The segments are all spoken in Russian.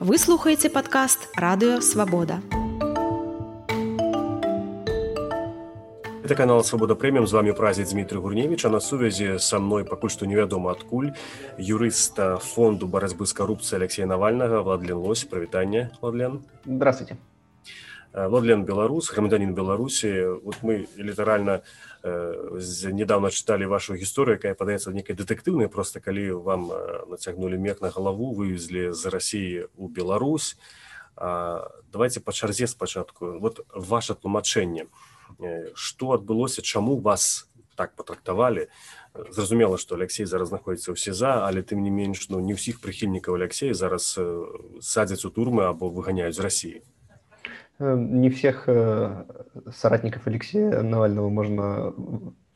Вы слухаеце падкаст радыё свабода. Это канал Свобода Премиум. З вами празіць Дмітрий Гурневич, а на сувязі са мной пакуль што невядома адкуль юрыста фонду барацьбы з карупцыяй Алексея Навальнага Владлен Лось. Прывітанне, Владлен. Здравствуйте. Э, Владлен Беларус, грамадянин Беларусі. Вот мы літаральна э, недавно чыталі вашу гісторыю, якая падаецца некай дэтэктыўнай, проста калі вам э, нацягнулі мех на галаву, вывезлі з Расіі ў Беларусь. А, давайте па чарзе спачатку. Вот ваше тлумачэнне што адбылося чаму вас так патрактавалі зразумела што Алексей зараз знаходіцца ў сеза але тым не менш ну не ўсіх прыхільнікаў Алексея зараз садзяць у турмы або выганяюць з России не всех соратников Алексея Навального можно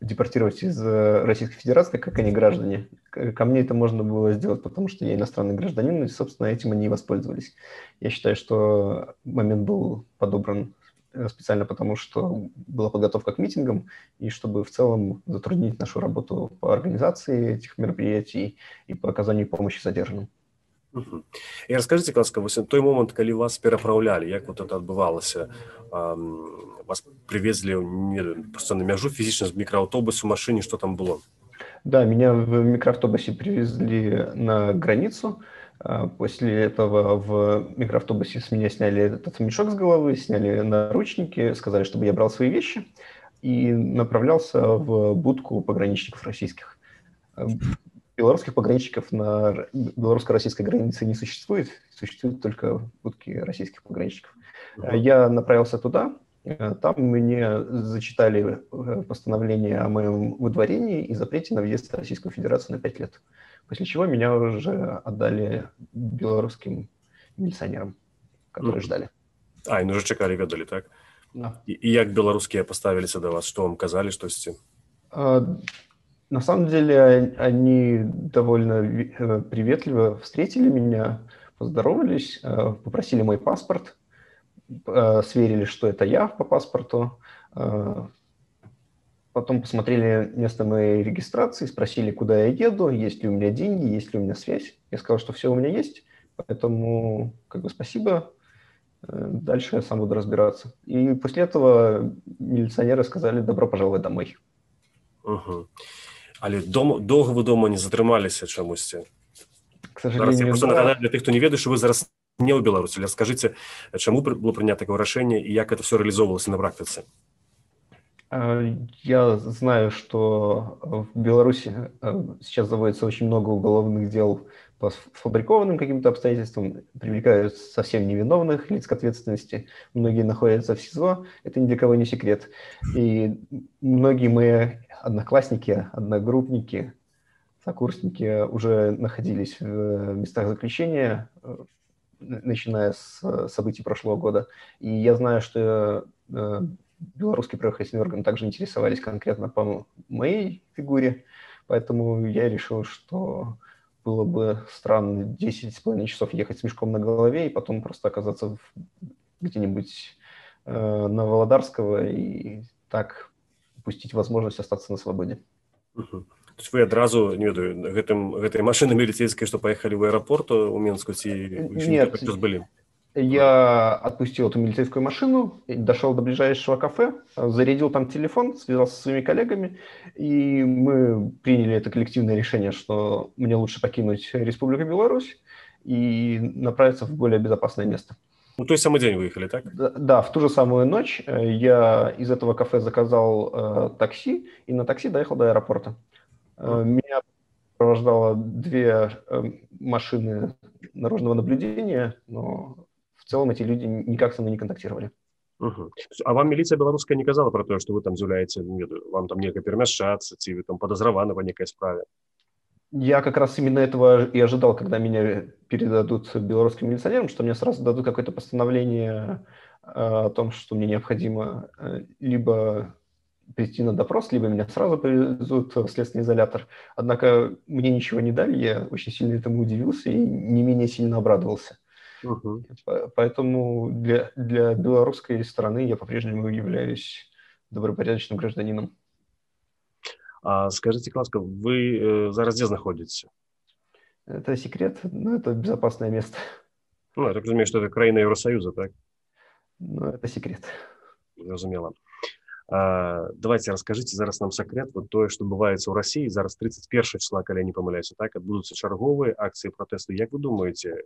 депортировать из Российской Федерации, как они граждане. Ко мне это можно было сделать, потому что я иностранный гражданин, и, собственно, этим они и воспользовались. Я считаю, что момент был подобран Э, специально потому, что была подготовка к митингам, и чтобы в целом затруднить нашу работу по организации этих мероприятий и по оказанию помощи задержанным. Угу. І розкажіть, ласка, ось той момент, коли вас переправляли, як вот это відбувалося? Вас привезли не, просто на мяжу физично з микроавтобуса в машине, что там было? Да, меня в микроавтобусе привезли на границу, а, после этого в микроавтобусе с меня сняли этот мешок с головы, сняли наручники, сказали, чтобы я брал свои вещи и направлялся в будку пограничников российских. Белорусских пограничников на белорусско-российской границе не существует, существуют только будки российских пограничников. А, я направился туда, там мне зачитали э, постановление о моем выдворении и запрете на въезд в Российскую Федерацию на 5 лет после чего меня уже отдали белорусским милиционерам, которые ну, ждали. А, и уже чекали, ведали, так? Да. И, и як белорусские поставились до вас? Что вам казали, что с тем? А, на самом деле они довольно э, приветливо встретили меня, поздоровались, э, попросили мой паспорт, э, сверили, что это я по паспорту, Потом посмотрели место моей регистрации, спросили, куда я еду, есть ли у меня деньги, есть ли у меня связь. Я сказал, что все у меня есть, поэтому как бы спасибо. Дальше я сам буду разбираться. И после этого милиционеры сказали, добро пожаловать домой. Угу Але дом, долго вы дома не затрымаліся чамусьці к сожалению зараз я да. нагадаю для тых хто не ведае что вы зараз не ў беларусі але скажите чаму было прынято такое рашэнне і як это все реалізоўвалася на практыцы Э, я знаю, что в Беларуси э, сейчас заводится очень много уголовных дел по сфабрикованным каким-то обстоятельствам, привлекают совсем невиновных лиц к ответственности. Многие находятся в СИЗО, это ни для кого не секрет. И многие мои одноклассники, одногруппники, сокурсники уже находились в местах заключения, э, начиная с событий прошлого года. И я знаю, что белорусские правоохранительные органы также интересовались конкретно по моей фигуре, поэтому я решил, что было бы странно 10,5 часов ехать с мешком на голове и потом просто оказаться где-нибудь э, на Володарского и так упустить возможность остаться на свободе. Угу. То есть вы адразу не ведаю гэтым гэтай машины міліцейскай што паехалі в аэропорт у менску ці нет былі Я отпустил эту милицейскую машину, дошел до ближайшего кафе, зарядил там телефон, связался со своими коллегами, и мы приняли это коллективное решение, что мне лучше покинуть Республику Беларусь и направиться в более безопасное место. Ну, то есть самый день выехали, так? Да, да, в ту же самую ночь э, я из этого кафе заказал э, такси, и на такси доехал до аэропорта. Э, меня сопровождало две э, машины наружного наблюдения, но в целом эти люди никак со мной не контактировали. Угу. А вам милиция белорусская не казала про то, что вы там з'являєтеся, вам там некое перемяшаться, ці вы там подозреваны по некой справе? Я как раз именно этого и ожидал, когда меня передадут белорусским милиционерам, что мне сразу дадут какое-то постановление о том, что мне необходимо э, либо прийти на допрос, либо меня сразу повезут в следственный изолятор. Однако мне ничего не дали, я очень сильно этому удивился и не менее сильно обрадовался. Угу. Поэтому для, для белорусской страны я по-прежнему являюсь добропорядочным гражданином. А скажите, ласка, вы э, зараз где находитесь? Это секрет, но это безопасное место. Ну, я так разумею, что это країна Євросоюзу, так? Ну, это секрет. Зрозуміло. Давайте расскажите зараз нам секрет вот тое што адбываецца ў рассіі зараз 31 числа калі не памыляюся так адбудуцца чарговыя акцыі пратэсту Як вы думаеце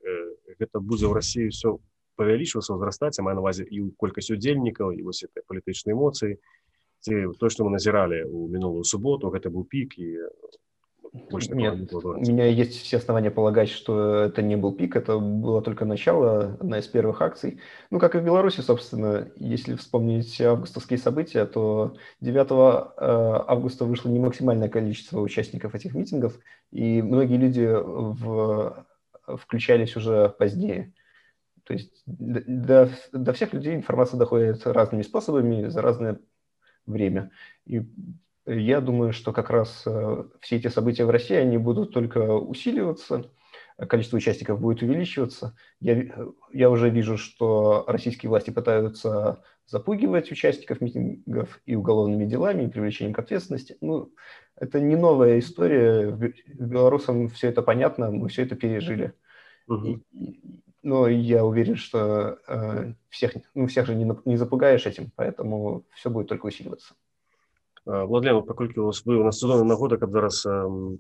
гэта будзе ў рассіі все павялічвацца ўзрастаць маю навазе і колькасць удзельнікаў і вось этой палітычнай эмоцыі то што мы назіралі ў мінулую суботу гэта быў пік і больше Нет, у меня есть все основания полагать, что это не был пик, это было только начало, одна из первых акций. Ну, как и в Беларуси, собственно, если вспомнить августовские события, то 9 э, августа вышло не максимальное количество участников этих митингов, и многие люди в... включались уже позднее. То есть до, до всех людей информация доходит разными способами за разное время. И я думаю, что как раз э, все эти события в России, они будут только усиливаться, количество участников будет увеличиваться. Я, я уже вижу, что российские власти пытаются запугивать участников митингов и уголовными делами, и привлечением к ответственности. Ну, это не новая история. Белорусам все это понятно, мы все это пережили. Угу. Но я уверен, что э, всех, ну, всех же не, не запугаешь этим, поэтому все будет только усиливаться. Владлен, паколькі у вас вы у нас сезонна нагода каб зараз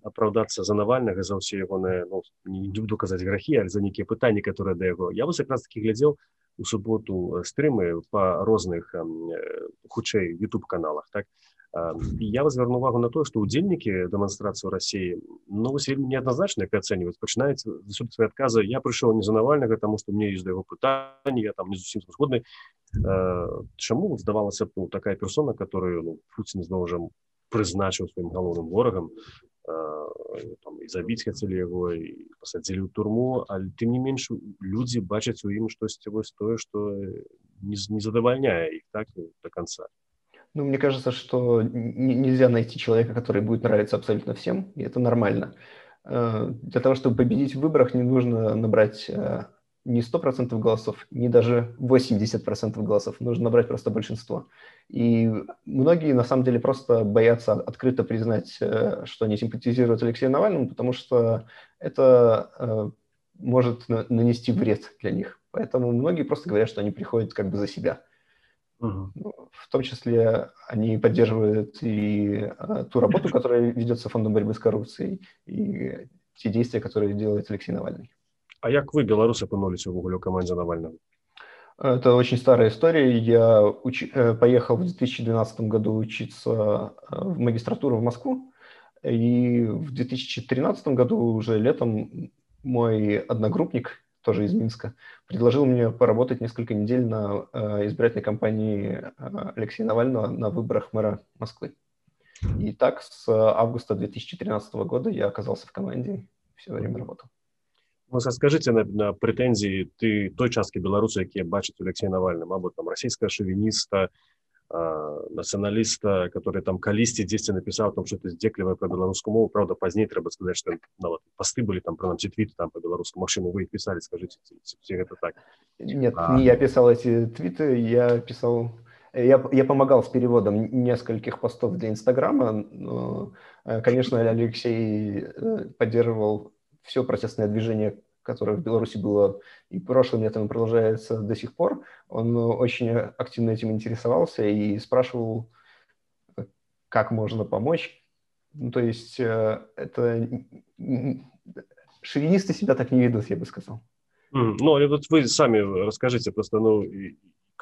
апраўдацца за навальнага за ўсе ягоныя ну, не буду казаць грахі але за нейкія пытанні которые да яго я вас якраз таки глядзеў у суботу стрымы па розных хутчэй youtube каналах так я вас звярну увагу на то што удзельнікі дэманстрацыю рассіі ну вось вельмі неадназначна ацэньваць пачынаецца засюды свае адказы я прыйшоў не за навальнага таму што мне ёсць да яго пытанні я там не зусім згодны чаму здавалася б ну, такая персона которую ну, Путін зноў жа прызначыў сваім галоўным ворагам там, і забіць хацелі яго і пасадзілі ў турму але тым не менш людзі бачаць у ім штосьці вось тое што не, не задавальняе іх так до конца Ну, мне кажется, что нельзя найти человека, который будет нравиться абсолютно всем, и это нормально. Для того, чтобы победить в выборах, не нужно набрать не 100% голосов, не даже 80% голосов, нужно набрать просто большинство. И многие, на самом деле, просто боятся открыто признать, э, что они симпатизируют Алексею Навальному, потому что это э, может нанести вред для них. Поэтому многие просто говорят, что они приходят как бы за себя. Угу. В том числе они поддерживают и э, ту работу, которая ведется Фондом борьбы с коррупцией, и те действия, которые делает Алексей Навальный. А як вы, беларусы, апынуліся ўвогуле ў камандзе Навального? Это очень старая история. Я уч... Э, поехал в 2012 году учиться э, в магистратуру в Москву. И в 2013 году, уже летом, мой одногруппник, тоже из Минска, предложил мне поработать несколько недель на э, избирательной кампании Алексея Навального на выборах мэра Москвы. И так с августа 2013 года я оказался в команде, все время работал. Ну, скажите на, на прэтэнзіі ты той часткі беларусу якія бачаць Алексей навальным або там расійская шавініста нацыяналіста который там калісьці дзесьці напісаў там что-то здзеклівае про беларускую мову Праўда пазней трэба сказаць что нават пасты былі там прынамсі твіт там по беларуску Мачыму вы их писали скажите гэта так нет а... не я писал эти твиты я писал я, я помогал с переводом нескольких постов для Инстаграма. Но, э, конечно, Алексей э, поддерживал все протестное движение, которое в Беларуси было и прошлым летом и продолжается до сих пор, он очень активно этим интересовался и спрашивал, как можно помочь. Ну, то есть э, это шовинисты себя так не ведут, я бы сказал. Mm, ну, вот вы сами расскажите просто, ну,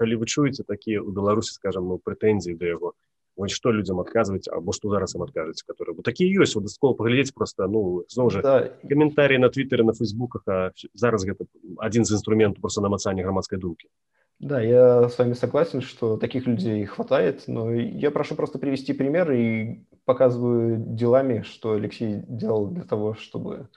калі вы чуеце такія у беларусі скажем ну прэтэнзіі да яго вось што людзям адказваць або што зараз ім адкажуць которые вот такія ёсць даскова паглядзець просто ну зноў жа да. каментарі на твиттере на фейсбуках а зараз гэта адзін з інструментаў просто намацання грамадской думкі Да, я с вами согласен, что таких людей хватает, но я прошу просто привести пример и показываю делами, что Алексей делал для того, чтобы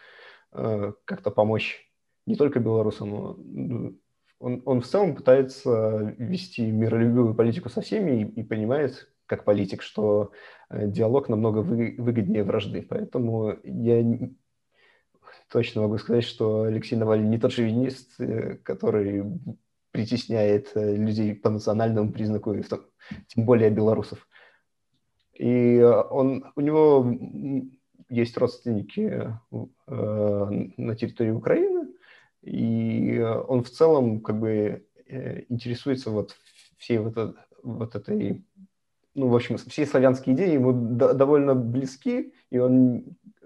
э, как-то помочь не только белорусам, но ну, он, он в целом пытается вести миролюбивую политику со всеми и, и понимает, как политик, что э, диалог намного выгоднее вражды. Поэтому я точно могу сказать, что Алексей Навальный не тот шовинист, э, который притесняет э, людей по национальному признаку, тем более белорусов. И он, у него есть родственники на территории Украины, И он в целом как бы интересуется вот всей вот, вот этой ну, в общем, все славянские идеи ему довольно близки, и он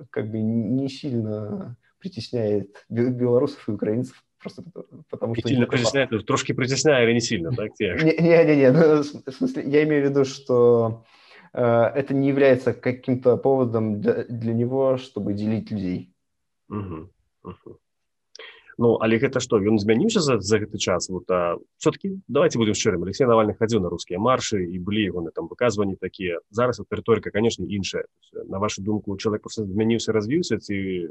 как бы не сильно притесняет белорусов и украинцев просто потому что... Сильно притесняет, трошки притесняет, или не сильно, так? Не-не-не, ну, в смысле, я имею в виду, что э, это не является каким-то поводом для, для него, чтобы делить людей. Угу, угу. Ну, але гэта што ён змяніўся за, за гэты час вот а все-таки давайте будем шчырым Алексей навальны хадзіў на рускія маршы і былі ягоны там выказванні такія зараз вот рыторыка конечно іншая на вашу думку чалавек просто змяніўся развіўся ці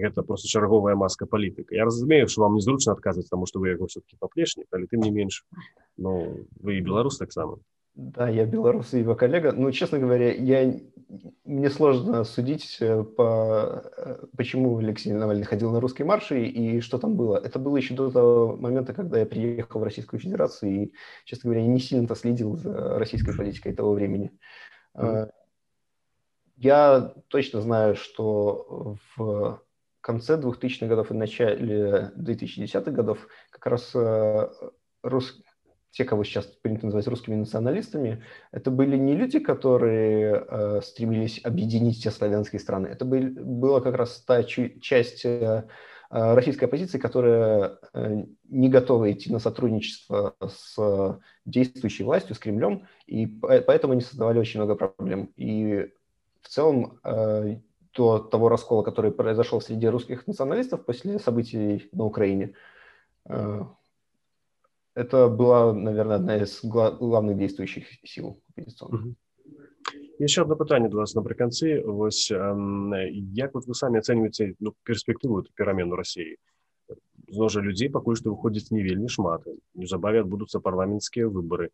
гэта просто чарговая маска палітыка я разумею что вам незручна адказваць тому что вы яго все-таки паплечнік але тым не менш ну вы і беларус таксама да, я белорус и его коллега. Но, честно говоря, я, мне сложно судить, э, по, э, почему Алексей Навальный ходил на русские марши и что там было. Это было еще до того момента, когда я приехал в Российскую Федерацию и, честно говоря, не сильно-то следил за российской политикой того времени. Mm-hmm. Я точно знаю, что в конце 2000-х годов и начале 2010-х годов как раз рус те, кого сейчас принято называть русскими националистами, это были не люди, которые э, стремились объединить все славянские страны. Это был, была как раз та часть э, э, российской оппозиции, которая э, не готова идти на сотрудничество с действующей властью, с Кремлем, и поэтому они создавали очень много проблем. И в целом э, до того раскола, который произошел среди русских националистов после событий на Украине, э, это была, наверное, одна из главных действующих сил оппозиционных. Угу. Еще одно питание до вас наприкінці. Ось як от ви самі оцінюєте ну, перспективу перемену Росії? Знову ж людей поки що виходить не вельми шмат. Незабаве адбудуцца парламенцкія выборы.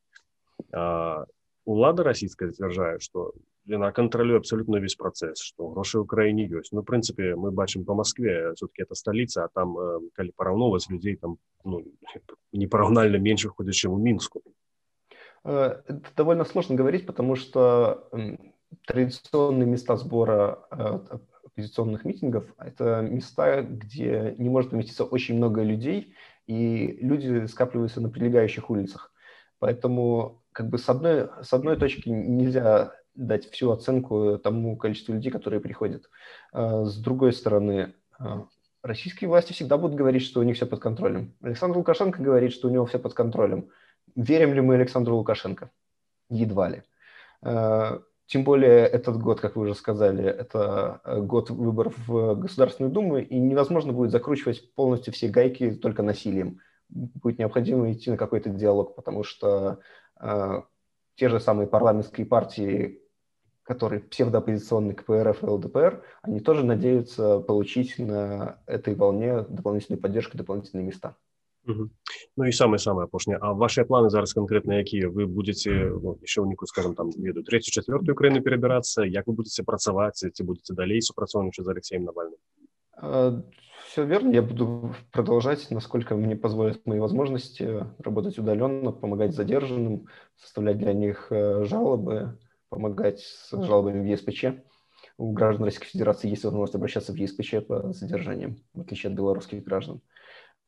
А, улада расійская сцвярджае, што яна кантралюе абсолютно весь працэс што грошы ў краіне ёсць ну прынцыпе мы бачым по москве все-таки это столица а там э, калі параўноўваць людзей там ну, непараўнальна менш ходзяць чем у мінску э, это довольно сложно говорить потому что традиционные места сбора э, оппозиционных митингов это места где не может поместиться очень много людей и люди скапливаются на прилегающих улицах поэтому как бы с одной с одной точки нельзя дать всю оценку тому количеству людей, которые приходят. А, с другой стороны, а, российские власти всегда будут говорить, что у них все под контролем. Александр Лукашенко говорит, что у него все под контролем. Верим ли мы Александру Лукашенко? Едва ли. А, тем более этот год, как вы уже сказали, это год выборов в Государственную Думу, и невозможно будет закручивать полностью все гайки только насилием. Будет необходимо идти на какой-то диалог, потому что э, те же самые парламентские партии, которые псевдооппозиционные КПРФ и ЛДПР, они тоже надеются получить на этой волне дополнительную поддержку, дополнительные места. Угу. Ну і самае самае апошняе А ваши планы зараз конкретно якія вы будете ну, еще ў некую скажем там веду третью четвертую краіну перабірацца як вы будете працаваць ці будете далей супрацоўнічаць з Алексеем навальным все верно я буду продолжать насколько мне позволят мои возможности работать удаленно помогать задержанным составлять для них э, жалобы помогать с жалобами в ЕСПЧ. У граждан Российской Федерации есть возможность обращаться в ЕСПЧ по задержаниям, в отличие от белорусских граждан.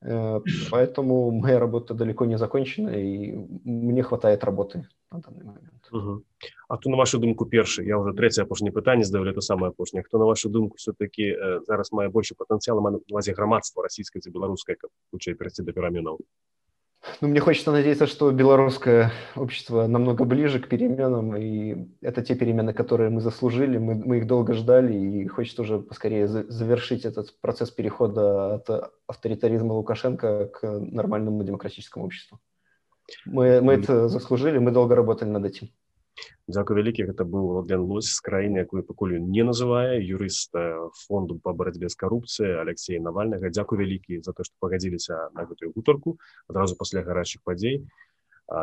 Э, поэтому моя работа далеко не закончена, и мне хватает работы на данный момент. Угу. А кто на вашу думку перший? Я уже третье апошнее питання здавлю, это самое апошнее. Кто на вашу думку все-таки э, зараз мае больше потенциала на увазі громадства российское и белорусское, как лучше перейти до переменов? Ну, мне хочется надеяться, что белорусское общество намного ближе к переменам, и это те перемены, которые мы заслужили, мы, мы их долго ждали, и хочется уже поскорее завершить этот процесс перехода от авторитаризма Лукашенко к нормальному демократическому обществу. Мы, мы это заслужили, мы долго работали над этим. Дзякуй вялікі гэта быў Владлен Лось з краіны якую пакуль не называе юрыст фонду по барацьбе з карупцыяй Алексея навальнага Дзякуй вялікі за то што пагадзіліся на гэтую гутарку адразу пасля гарачых падзей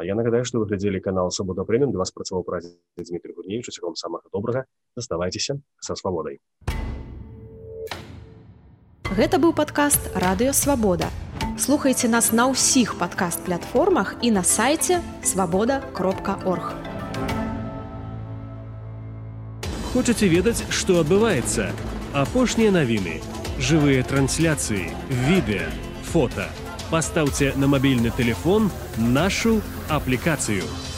Я нагадаю што вы глядзелі канал свабода прэміум для вас працаваў праз Дмітрий усяго вам самага добрага заставайцеся са свабодай Гэта быў падкаст радыё свабода слухайце нас на ўсіх падкаст платформах і на сайце свабода кропка орг хочаце ведаць што адбываецца апошнія навіны живые трансляции, видео, фото. Поставьте на мобильный телефон нашу аппликацию –